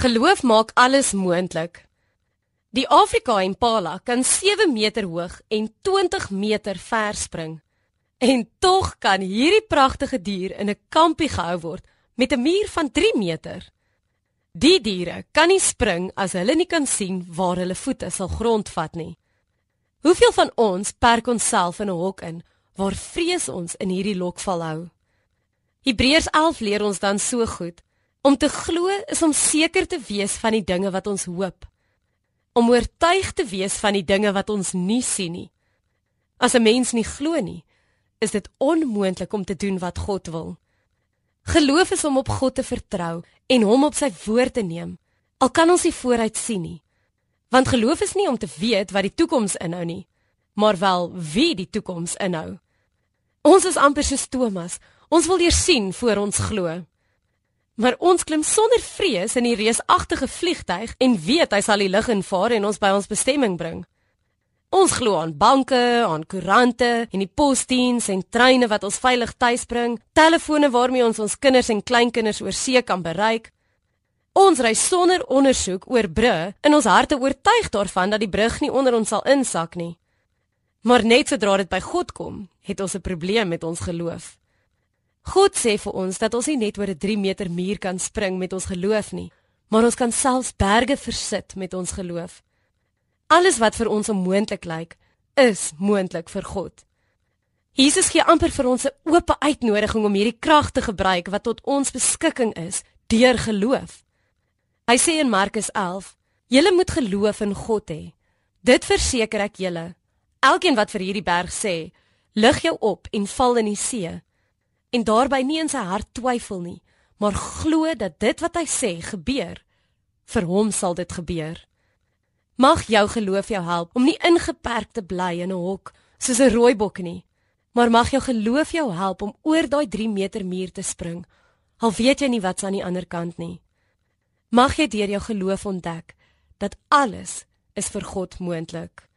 Geloof maak alles moontlik. Die Afrika Impala kan 7 meter hoog en 20 meter ver spring. En tog kan hierdie pragtige dier in 'n kampie gehou word met 'n muur van 3 meter. Die diere kan nie spring as hulle nie kan sien waar hulle voete sal grondvat nie. Hoeveel van ons perk onsself in 'n hok in waar vrees ons in hierdie lokval hou? Hebreërs 11 leer ons dan so goed Om te glo is om seker te wees van die dinge wat ons hoop. Om oortuig te wees van die dinge wat ons nie sien nie. As 'n mens nie glo nie, is dit onmoontlik om te doen wat God wil. Geloof is om op God te vertrou en hom op sy woord te neem, al kan ons nie vooruit sien nie. Want geloof is nie om te weet wat die toekoms inhou nie, maar wel wie die toekoms inhou. Ons is amper so Thomas, ons wil eers sien voor ons glo. Maar ons klim sonder vrees in die reusagtige vliegtyg en weet hy sal die lug invaar en ons by ons bestemming bring. Ons glo aan banke, aan koerante en die posdiens en treine wat ons veilig tuis bring, telefone waarmee ons ons kinders en kleinkinders oor see kan bereik. Ons ry sonder ondersoek oor brûe in ons harte oortuig daarvan dat die brug nie onder ons sal insak nie. Maar net sodra dit by God kom, het ons 'n probleem met ons geloof. God sê vir ons dat ons nie net oor 'n 3 meter muur kan spring met ons geloof nie, maar ons kan selfs berge versit met ons geloof. Alles wat vir ons onmoontlik lyk, is moontlik vir God. Jesus gee amper vir ons 'n oop uitnodiging om hierdie krag te gebruik wat tot ons beskikking is deur geloof. Hy sê in Markus 11: "Julle moet geloof in God hê. Dit verseker ek julle. Elkeen wat vir hierdie berg sê, lig jou op en val in die see, en daarby nie in sy hart twyfel nie, maar glo dat dit wat hy sê gebeur, vir hom sal dit gebeur. Mag jou geloof jou help om nie ingeperk te bly in 'n hok soos 'n rooibok nie, maar mag jou geloof jou help om oor daai 3 meter muur te spring, al weet jy nie wat's aan die ander kant nie. Mag jy deur jou geloof ontdek dat alles is vir God moontlik.